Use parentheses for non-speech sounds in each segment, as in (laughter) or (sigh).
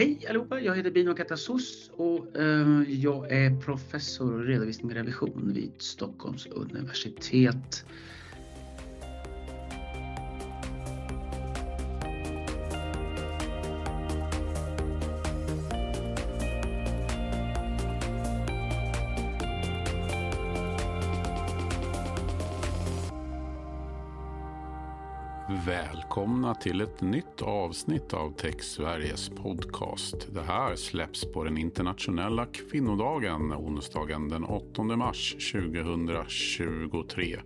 Hej allihopa, jag heter Bino Katassos och eh, jag är professor i redovisning och revision vid Stockholms universitet. Välkomna till ett nytt avsnitt av Tech Sveriges podcast. Det här släpps på den internationella kvinnodagen onsdagen den 8 mars 2023.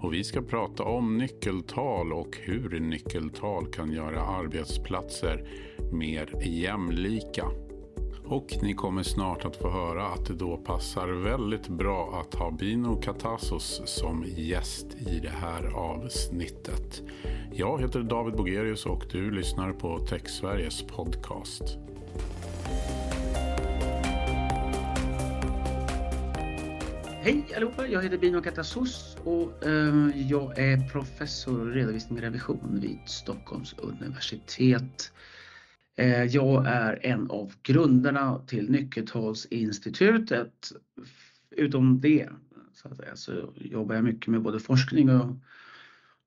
Och vi ska prata om nyckeltal och hur nyckeltal kan göra arbetsplatser mer jämlika. Och ni kommer snart att få höra att det då passar väldigt bra att ha Bino Katassos som gäst i det här avsnittet. Jag heter David Bogerius och du lyssnar på TechSveriges podcast. Hej allihopa, jag heter Bino Katassos och eh, jag är professor i redovisning och revision vid Stockholms universitet. Eh, jag är en av grundarna till Nyckeltalsinstitutet. Utom det så, att säga, så jobbar jag mycket med både forskning och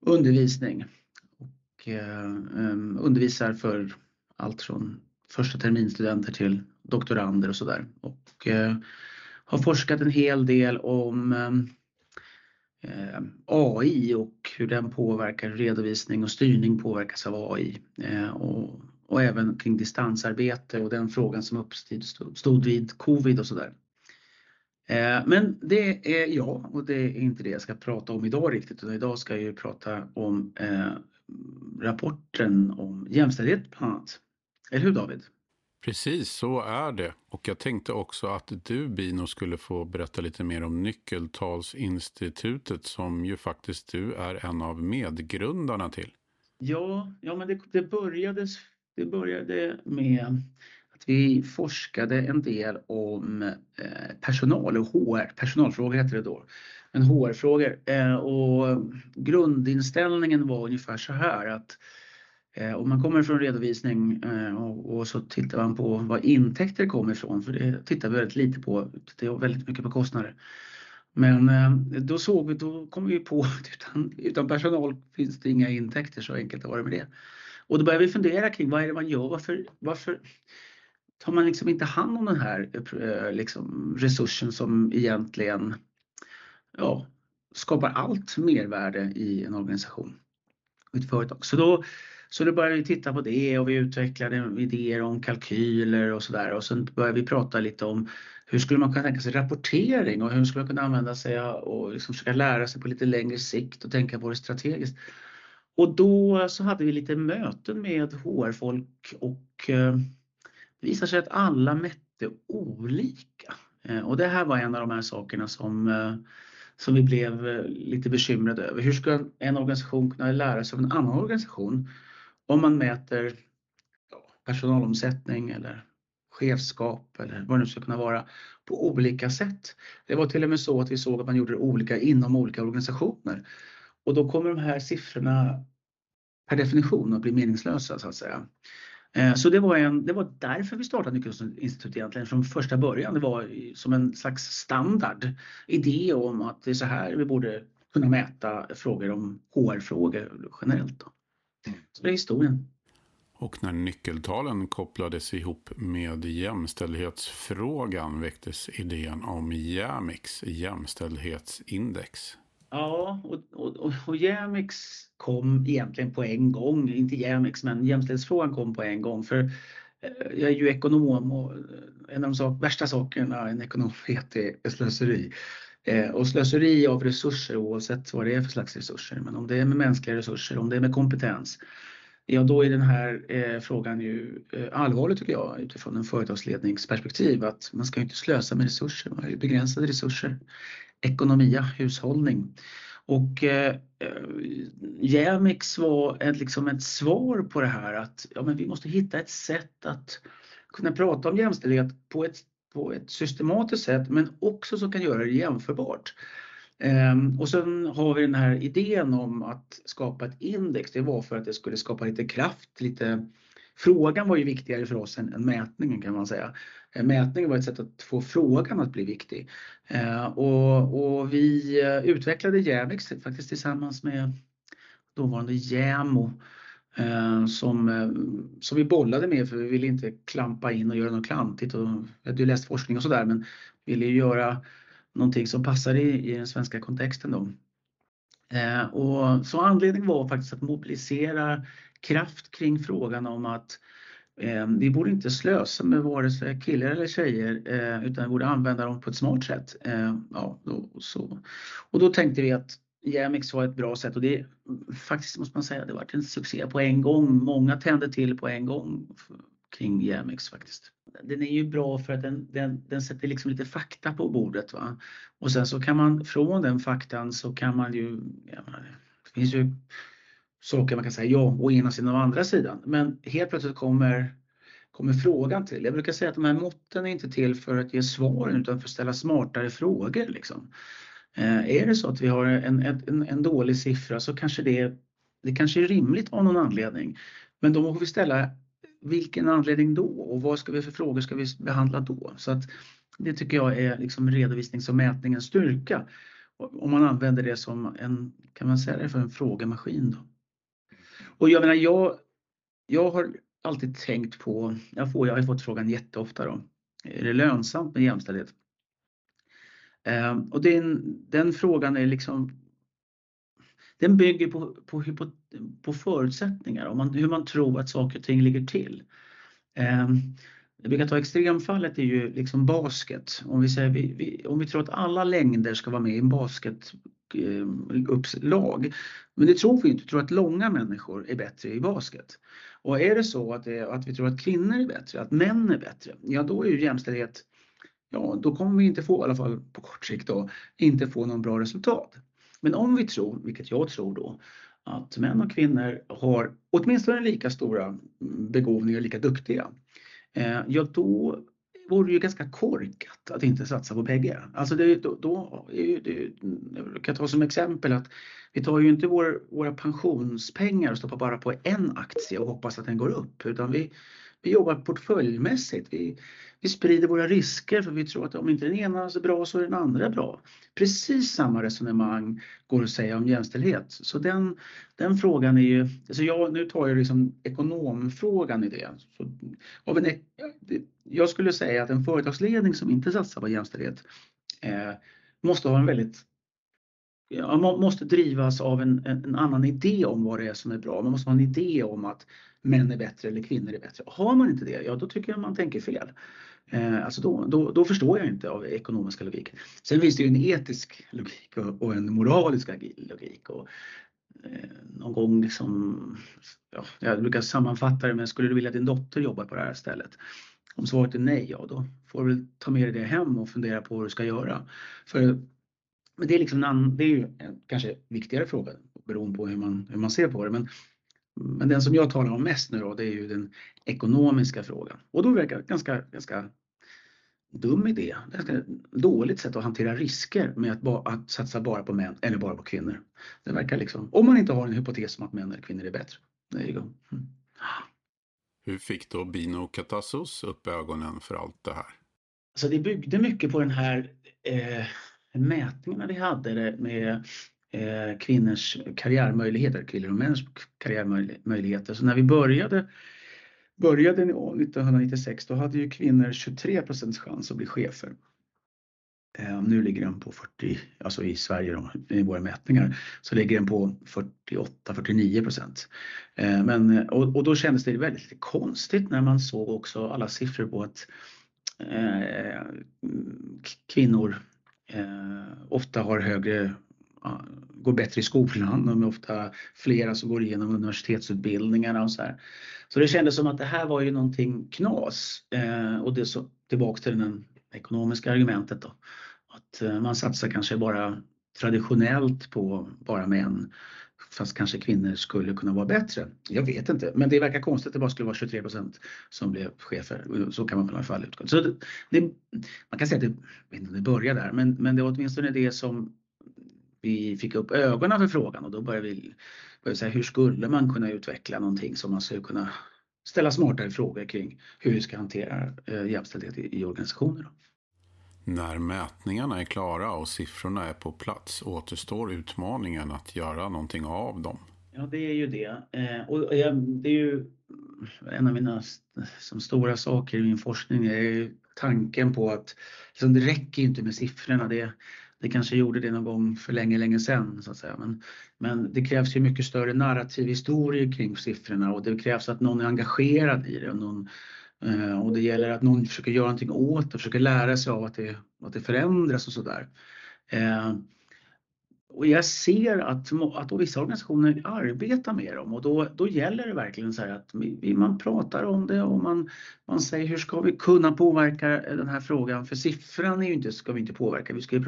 undervisning. Och eh, ehm, undervisar för allt från första terminstudenter till doktorander och sådär. Och eh, har forskat en hel del om eh, eh AI och hur den påverkar redovisning och styrning påverkas av AI. Eh, och och även kring distansarbete och den frågan som uppstod vid covid och sådär. Eh, men det är jag och det är inte det jag ska prata om idag riktigt utan idag ska jag ju prata om eh, rapporten om jämställdhet bland annat. Eller hur David? Precis, så är det. Och jag tänkte också att du Bino skulle få berätta lite mer om Nyckeltalsinstitutet som ju faktiskt du är en av medgrundarna till. Ja, ja men det, det började det började med att vi forskade en del om eh, personal och HR, personalfrågor heter det då. Men HR-frågor eh, och grundinställningen var ungefär så här att eh, om man kommer från redovisning och så tittar man på var intäkter kommer ifrån, för det tittar vi väldigt lite på, det är väldigt mycket på kostnader. Men då såg vi, då kom vi på att utan, utan personal finns det inga intäkter, så enkelt var det med det. Och då börjar vi fundera kring vad är det man gör? Varför, varför tar man liksom inte hand om den här eh, liksom, resursen som egentligen ja, skapar allt mervärde i en organisation och ett företag. Så då, så då började vi titta på det och vi utvecklade idéer om kalkyler och sådär och sen började vi prata lite om hur skulle man kunna tänka sig rapportering och hur skulle man kunna använda sig och liksom försöka lära sig på lite längre sikt och tänka på det strategiskt. Och då så hade vi lite möten med HR-folk och eh, det visade sig att alla mätte olika. Eh, och det här var en av de här sakerna som, eh, som vi blev lite bekymrade över. Hur ska en organisation kunna lära sig av en annan organisation om man mäter personalomsättning eller chefskap eller vad det nu ska kunna vara på olika sätt. Det var till och med så att vi såg att man gjorde det olika inom olika organisationer. Och då kommer de här siffrorna per definition att bli meningslösa så att säga. Eh, så det var, en, det var därför vi startade Nyckelhålsinstitutet egentligen från första början. Det var som en slags standard idé om att det är så här vi borde kunna mäta frågor om HR-frågor generellt. Då. Så det är historien. Och när nyckeltalen kopplades ihop med jämställdhetsfrågan väcktes idén om Jämix jämställdhetsindex. Ja, och, och, och Jämix kom egentligen på en gång. Inte Jämix, men jämställdhetsfrågan kom på en gång. För eh, jag är ju ekonom och eh, en av de sak, värsta sakerna en ekonom vet är slöseri. Eh, och slöseri av resurser oavsett vad det är för slags resurser. Men om det är med mänskliga resurser, om det är med kompetens. Ja, då är den här eh, frågan ju eh, allvarlig tycker jag utifrån en företagsledningsperspektiv. Att man ska inte slösa med resurser, man har ju begränsade resurser ekonomia, hushållning. Och eh, eh, Jämix var ett, liksom ett svar på det här att ja, men vi måste hitta ett sätt att kunna prata om jämställdhet på ett, på ett systematiskt sätt men också som kan göra det jämförbart. Um, och sen har vi den här idén om att skapa ett index. Det var för att det skulle skapa lite kraft, lite frågan var ju viktigare för oss än, än mätningen kan man säga mätning mätningen var ett sätt att få frågan att bli viktig. Eh, och, och vi eh, utvecklade Jävix faktiskt tillsammans med dåvarande JämO som, som vi bollade med för vi ville inte klampa in och göra något klantigt. Och, jag hade ju läst forskning och sådär men ville ju göra någonting som passar i, i den svenska kontexten. Då. Eh, och så anledningen var faktiskt att mobilisera kraft kring frågan om att eh, Ehm, vi borde inte slösa med vare sig killar eller tjejer eh, utan vi borde använda dem på ett smart sätt. Eh, ja, då, så. Och då tänkte vi att Jämix var ett bra sätt och det faktiskt måste man säga det var en succé på en gång. Många tände till på en gång kring Jämix faktiskt. Den är ju bra för att den, den, den sätter liksom lite fakta på bordet. Va? Och sen så kan man från den faktan så kan man ju, ja, det finns ju saker man kan säga ja å ena sidan och andra sidan. Men helt plötsligt kommer, kommer frågan till. Jag brukar säga att de här måtten är inte till för att ge svaren utan för att ställa smartare frågor. Liksom. Eh, är det så att vi har en, en, en dålig siffra så kanske det, det kanske är rimligt av någon anledning. Men då måste vi ställa vilken anledning då och vad ska vi för frågor ska vi behandla då? Så att det tycker jag är liksom redovisnings och mätningens styrka. Om man använder det som en, kan man säga det för en frågemaskin då. Och jag menar, jag, jag har alltid tänkt på, jag, får, jag har fått frågan jätteofta då, är det lönsamt med jämställdhet? Ehm, och den, den frågan är liksom den bygger på, på, på, på förutsättningar, om man, hur man tror att saker och ting ligger till. Ehm, jag brukar ta extremfallet är ju liksom basket. Om vi, säger, vi, vi, om vi tror att alla längder ska vara med i en basket Eh, uppslag. Men det tror vi inte, vi tror att långa människor är bättre i basket. Och är det så att, det, att vi tror att kvinnor är bättre, att män är bättre, ja då är ju jämställdhet, ja då kommer vi inte få, i alla fall på kort sikt då, inte få någon bra resultat. Men om vi tror, vilket jag tror då, att män och kvinnor har åtminstone lika stora mm, begåvningar, lika duktiga, eh, ja då vore ju ganska korkat att inte satsa på bägge. Alltså det, då, då är det, jag kan ta som exempel att vi tar ju inte vår, våra pensionspengar och stoppar bara på en aktie och hoppas att den går upp utan vi, vi jobbar portföljmässigt. Vi, vi sprider våra risker för vi tror att om inte den ena är bra så är den andra bra. Precis samma resonemang går att säga om jämställdhet. Så den, den frågan är ju, alltså jag, nu tar jag liksom ekonomfrågan i det. Så, av en, jag skulle säga att en företagsledning som inte satsar på jämställdhet eh, måste ha en väldigt Ja, man måste drivas av en, en, annan idé om vad det är som är bra. Man måste ha en idé om att män är bättre eller kvinnor är bättre. Har man inte det, ja då tycker jag man tänker fel. Eh, alltså då, då, då, förstår jag inte av ekonomiska logik. Sen finns det ju en etisk logik och, och en moralisk logik. Och, eh, någon gång liksom, ja, jag brukar sammanfatta det med, skulle du vilja att din dotter jobbar på det här stället? Om svaret är nej, ja då får du väl ta med dig det hem och fundera på vad du ska göra. För, men det är, liksom en, det är ju en kanske viktigare fråga beroende på hur man, hur man ser på det. Men men den som jag talar om mest nu då, det är ju den ekonomiska frågan. Och då verkar det ganska, ganska dum idé, ganska dåligt sätt att hantera risker med att, ba, att satsa bara på män eller bara på kvinnor. Det verkar liksom, om man inte har en hypotes om att män eller kvinnor är bättre. There you go. Mm. Hur fick då Bino Katassos upp ögonen för allt det här? Alltså det byggde mycket på den här eh, mätningarna vi hade med eh, kvinnors karriärmöjligheter, kvinnor och mäns karriärmöjligheter. Så när vi började, började 1996 då hade ju kvinnor 23 chans att bli chefer. Eh, nu ligger den på 40, alltså i Sverige då, i våra mätningar, så ligger den på 48-49 procent. Eh, men, och, och, då kändes det väldigt konstigt när man såg också alla siffror på att eh, kvinnor Eh, ofta har högre går bättre i skolan. De är ofta flera som går igenom universitetsutbildningarna och så här. Så det kändes som att det här var ju någonting knas eh, och det så tillbaks till det ekonomiska argumentet då. Att eh, man satsar kanske bara traditionellt på bara män fast kanske kvinnor skulle kunna vara bättre. Jag vet inte, men det verkar konstigt att det bara skulle vara 23% som blev chefer. Så kan man i alla fall utgå. Så det, det, man kan säga att det, det börjar där, men, men det var åtminstone det som vi fick upp ögonen för frågan och då började vi började säga hur skulle man kunna utveckla någonting som man skulle kunna ställa smartare frågor kring hur vi ska hantera eh, jämställdhet i, i organisationer. När mätningarna är klara och siffrorna är på plats återstår utmaningen att göra någonting av dem. Ja, det är ju det. Eh, och eh, det är ju en av mina som stora saker i min forskning är tanken på att liksom, det räcker inte med siffrorna. Det, det kanske gjorde det någon gång för länge, länge sedan så att säga. Men, men det krävs ju mycket större narrativhistorier kring siffrorna och det krävs att någon är engagerad i det. Och, någon, Eh, och det gäller att någon försöker göra någonting åt det, försöker lära sig av att det, att det förändras och sådär. Eh, och jag ser att, att vissa organisationer arbetar med dem och då, då gäller det verkligen så att man pratar om det och man, man säger hur ska vi kunna påverka den här frågan? För siffran är ju inte, ska vi inte påverka, vi ska ju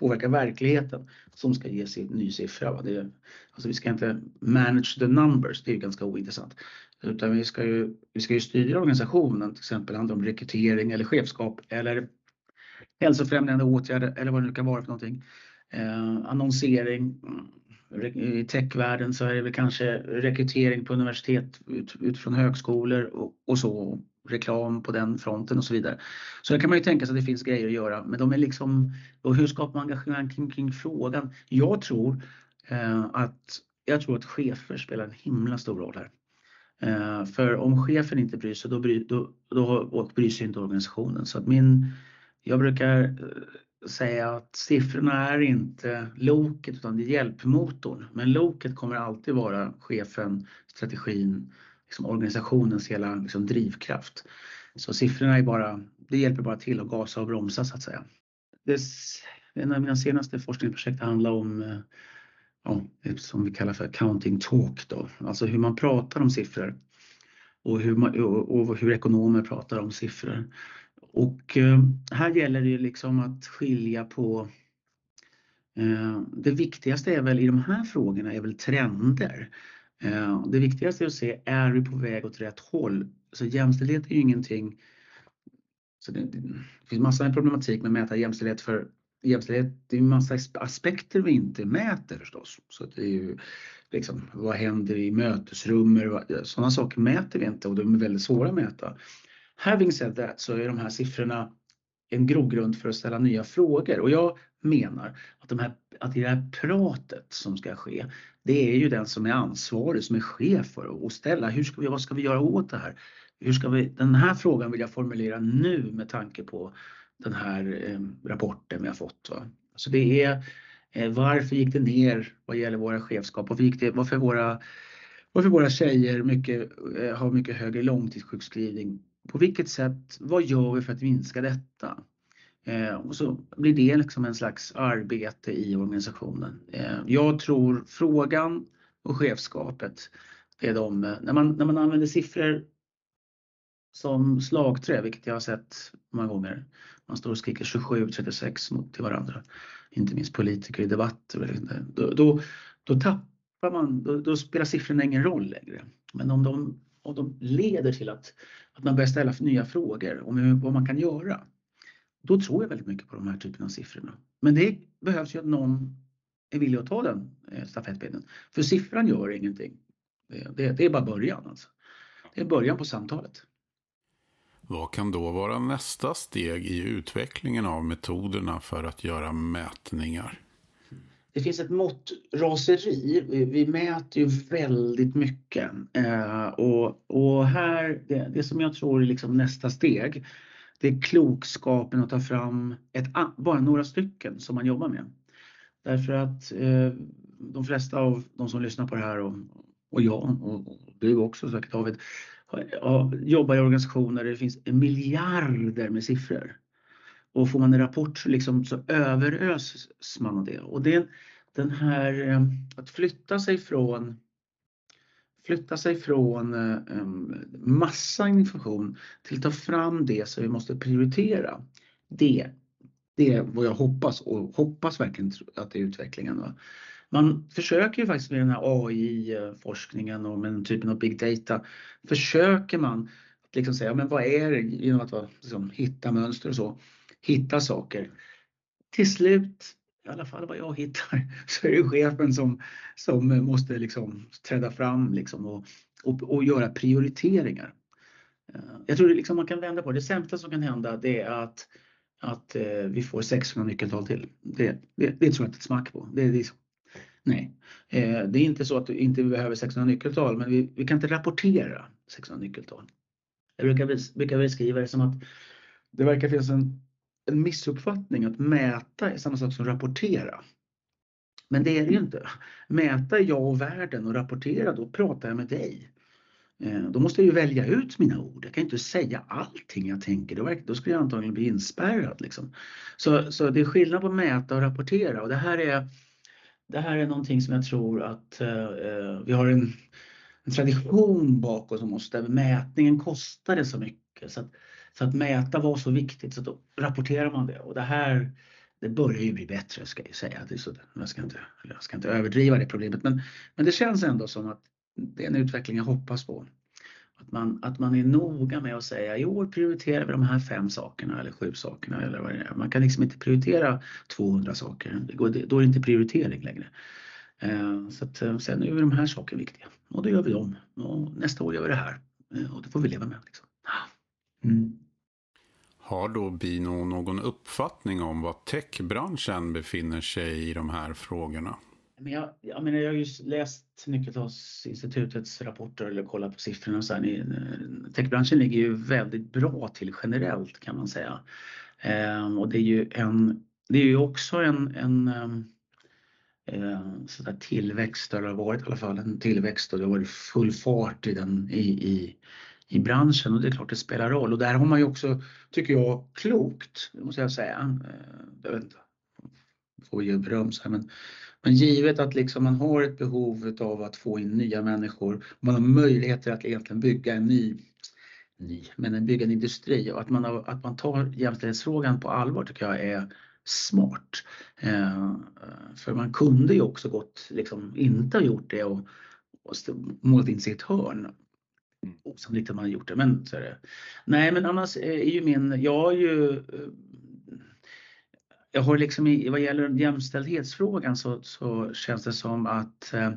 påverka verkligheten som ska ge sin ny siffra. Det, alltså vi ska inte manage the numbers, det är ju ganska ointressant. Utan vi ska ju, vi ska ju styra organisationen, till exempel handlar om rekrytering eller chefskap eller hälsofrämjande åtgärder eller vad det nu kan vara för någonting. Eh, annonsering. Mm, I techvärlden så är det väl kanske rekrytering på universitet ut, utifrån högskolor och, och så. Reklam på den fronten och så vidare. Så där kan man ju tänka sig att det finns grejer att göra. Men de är liksom, och hur skapar man engagemang kring, kring frågan? Jag tror eh, att jag tror att chefer spelar en himla stor roll här. Eh, för om chefen inte bryr sig, då bryr, då, då bryr sig inte organisationen. Så att min, jag brukar eh, säga att siffrorna är inte loket utan det är hjälpmotorn. Men loket kommer alltid vara chefen, strategin, liksom organisationens hela liksom drivkraft. Så siffrorna är bara, det hjälper bara till att gasa och bromsa så att säga. En av mina senaste forskningsprojekt handlar om eh, ja, som vi kallar för counting talk då, alltså hur man pratar om siffror och hur, man, och, hur ekonomer pratar om siffror. Och eh, här gäller det ju liksom att skilja på eh, det viktigaste är väl i de här frågorna är väl trender. Eh, det viktigaste är att se, är vi på väg åt rätt håll? Så jämställdhet är ju ingenting så det, det finns massor med problematik med att mäta jämställdhet för jämställdhet, det är ju massa aspekter vi inte mäter förstås. Så det är ju liksom, vad händer i mötesrummer? Sådana saker mäter vi inte och de är väldigt svåra att mäta. Having said that så är de här siffrorna en grogrund för att ställa nya frågor och jag menar att, de här, att det här pratet som ska ske, det är ju den som är ansvarig, som är chef för att ställa hur ska vi, vad ska vi göra åt det här? Hur ska vi, den här frågan vill jag formulera nu med tanke på den här eh, rapporten vi har fått. Va? Så det är eh, varför gick det ner vad gäller våra chefskap? Varför, gick det, varför, våra, varför våra tjejer mycket, eh, har mycket högre långtidssjukskrivning på vilket sätt, vad gör vi för att minska detta? Eh, och så blir det liksom en slags arbete i organisationen. Eh, jag tror frågan och chefskapet är de, när man, när man använder siffror som slagträ, vilket jag har sett många gånger. Man står och skriker 27-36 mot till varandra. Inte minst politiker i debatter. Då, då, då tappar man, då, då spelar siffrorna ingen roll längre. Men om de, och de leder till att att man börjar ställa nya frågor om vad man kan göra. Då tror jag väldigt mycket på de här typerna av siffrorna. Men det behövs ju att någon är villig att ta den eh, stafettpinnen. För siffran gör ingenting. Det, det, det är bara början. Alltså. Det är början på samtalet. Vad kan då vara nästa steg i utvecklingen av metoderna för att göra mätningar? Det finns ett mått raseri. Vi mäter ju väldigt mycket eh, och, och här, det, det, som jag tror är liksom nästa steg, det är klokskapen att ta fram ett, bara några stycken som man jobbar med. Därför att eh, de flesta av de som lyssnar på det här och, och jag och, och du också säkert David, jobbar i organisationer där det finns miljarder med siffror. Och får man en rapport så, liksom, så överöses man av det. Och det, den här eh, att flytta sig från flytta sig från eh, massa information till att ta fram det som vi måste prioritera. Det, det är vad jag hoppas och hoppas verkligen att det är utvecklingen. Va? Man försöker ju faktiskt med den här AI-forskningen och med den typen av big data försöker man liksom säga, men vad är det genom att liksom, hitta mönster och så hitta saker. Till slut, i alla fall vad jag hittar, (laughs) så är det chefen som, som måste liksom träda fram liksom och, och, och göra prioriteringar. Eh, jag tror liksom man kan vända på det. Det sämsta som kan hända det är att, att eh, vi får 600 nyckeltal till. Det, det, det tror jag inte ett smack på. Det, det, liksom, nej, eh, det är inte så att vi inte behöver 600 nyckeltal men vi, vi kan inte rapportera 600 nyckeltal. Jag brukar, brukar beskriva det som att det verkar finnas en, en missuppfattning att mäta är samma sak som rapportera. Men det är det ju inte. Mäta är jag och världen och rapportera, då pratar jag med dig. Eh, då måste jag ju välja ut mina ord. Jag kan inte säga allting jag tänker. Då, skulle jag antagligen bli inspärrad. Liksom. Så, så det är skillnad på att mäta och rapportera och det här är, det här är någonting som jag tror att eh, eh vi har en, en tradition bakom oss där mätningen kostade så mycket. Så att, så att mäta var så viktigt så då rapporterar man det och det här det börjar ju bli bättre ska jag säga. Det så, jag, ska inte, jag ska inte överdriva det problemet men, men det känns ändå som att det är en utveckling jag hoppas på. Att man, att man är noga med att säga i år prioriterar vi de här fem sakerna eller sju sakerna eller vad det är. Man kan liksom inte prioritera 200 saker. Det går, då är det inte prioritering längre. Eh, så att, eh, sen är de här sakerna viktiga och då gör vi dem. Och nästa år gör vi det här eh, och det får vi leva med. Liksom. Mm. Har då Bino någon uppfattning om var techbranschen befinner sig i de här frågorna? Men jag, jag, menar, jag har ju läst Nyckeltalsinstitutets rapporter eller kollat på siffrorna. Och så här, techbranschen ligger ju väldigt bra till generellt kan man säga. Ehm, och det är ju, en, det är ju också en, en eh, sådär tillväxt, eller har varit i alla fall en tillväxt och det har varit full fart i, den, i, i i branschen och det är klart det spelar roll och där har man ju också, tycker jag, klokt, det måste jag säga. Eh, jag vet inte, får ju beröm så här, men, men givet att liksom man har ett behov av att få in nya människor, man har möjligheter att egentligen bygga en ny, ny men bygga en industri och att man, har, att man tar jämställdhetsfrågan på allvar tycker jag är smart. Eh, för man kunde ju också gått, liksom inte ha gjort det och, och målat in sig i ett hörn Mm. osannolikt att man har gjort det, men så är det. Nej, men annars är ju min, jag har ju eh, jag har liksom i, vad gäller jämställdhetsfrågan så, så känns det som att eh,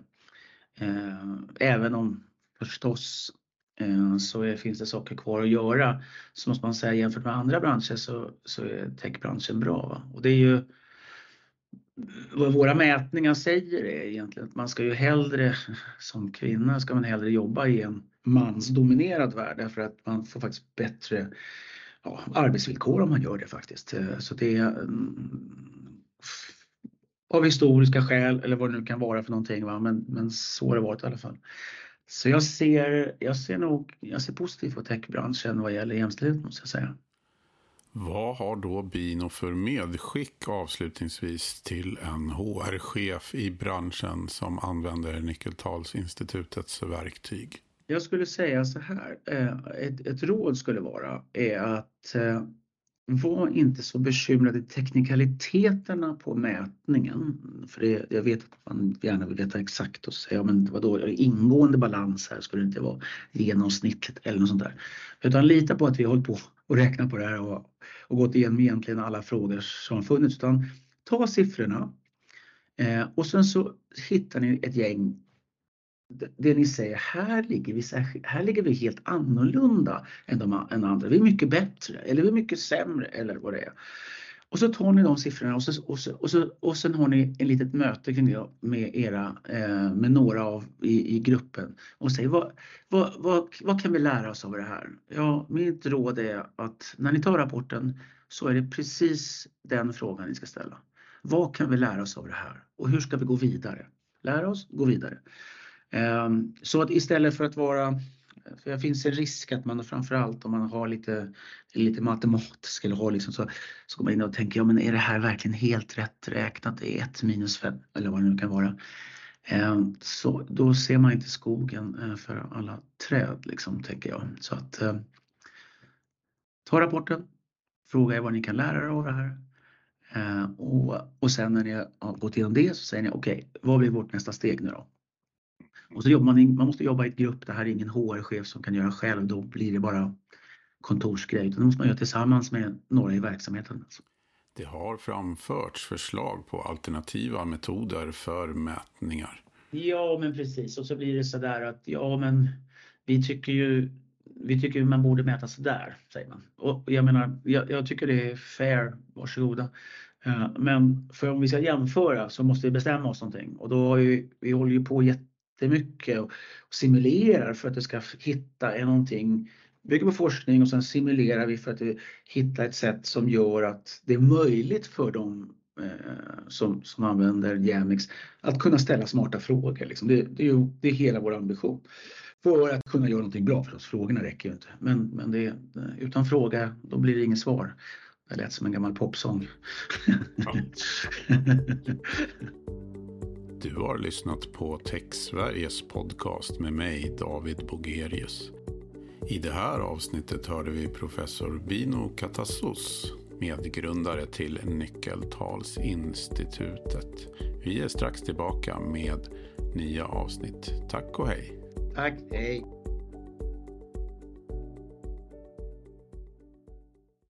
eh även om förstås eh, så är, finns det saker kvar att göra så måste man säga jämfört med andra branscher så, så är techbranschen bra. Va? Och det är ju vad våra mätningar säger är egentligen att man ska ju hellre som kvinna ska man hellre jobba i en mansdominerad värld därför att man får faktiskt bättre ja, arbetsvillkor om man gör det faktiskt. Eh, så det är av historiska skäl eller vad det nu kan vara för någonting. Va? Men, men så har det varit i alla fall. Så jag ser, jag ser nog jag ser positivt på techbranschen vad gäller jämställdhet måste jag säga. Vad har då Bino för medskick avslutningsvis till en HR-chef i branschen som använder Nyckeltalsinstitutets verktyg? Jag skulle säga så här, eh, ett, ett råd skulle vara är att eh, var inte så bekymrad i teknikaliteterna på mätningen. För det, jag vet att man gärna vill veta exakt och säga, men vadå, ingående balans här skulle det inte vara genomsnittligt eller något sånt där. Utan lita på att vi har hållit på och räknat på det här och, och gått igenom egentligen alla frågor som funnits. Utan ta siffrorna eh, och sen så hittar ni ett gäng det ni säger, här ligger vi, här ligger vi helt annorlunda än, de, än andra. Vi är mycket bättre eller vi är mycket sämre eller vad det är. Och så tar ni de siffrorna och, så, och, så, och, så, och sen har ni ett litet möte kring det med, era, eh, med några av i, i gruppen och säger vad, vad, vad, vad kan vi lära oss av det här? Ja, mitt råd är att när ni tar rapporten så är det precis den frågan ni ska ställa. Vad kan vi lära oss av det här och hur ska vi gå vidare? Lära oss, gå vidare. Ehm, så att istället för att vara för det finns en risk att man framförallt om man har lite, lite matematisk eller har liksom så, så går man in och tänker, ja men är det här verkligen helt rätt räknat? Det är 1 minus 5 eller vad det nu kan vara. Ehm, så då ser man inte skogen eh, för alla träd liksom, tänker jag. Så att eh, ta rapporten, fråga er vad ni kan lära er av det här. Ehm, och, och sen när ni har gått igenom det så säger ni okej, okay, vad blir vårt nästa steg nu då? Och så jobbar man, man måste jobba i ett grupp. Det här är ingen HR-chef som kan göra själv. Då blir det bara kontorsgrej. Utan det måste man göra tillsammans med några i verksamheten. Det har framförts förslag på alternativa metoder för mätningar. Ja, men precis. Och så blir det så där att ja, men vi tycker ju vi tycker man borde mäta sig där, säger man. Och jag menar, jag, jag tycker det är fair, varsågoda. Eh, men för om vi ska jämföra så måste vi bestämma oss någonting och då har vi, vi håller ju på jättemycket och simulerar för att det ska hitta någonting bygger på forskning och sen simulerar vi för att hitta ett sätt som gör att det är möjligt för dem eh, som, som använder Jamix att kunna ställa smarta frågor. Liksom. Det, det, är ju, det är hela vår ambition. För att kunna göra någonting bra förstås. Frågorna räcker ju inte. Men, men det, utan fråga, då blir det inget svar. Det lät som en gammal popsång. Ja. (laughs) Du har lyssnat på Tech Sveriges podcast med mig, David Bogerius. I det här avsnittet hörde vi professor Bino Katassos, medgrundare till Nyckeltalsinstitutet. Vi är strax tillbaka med nya avsnitt. Tack och hej! Tack, hej!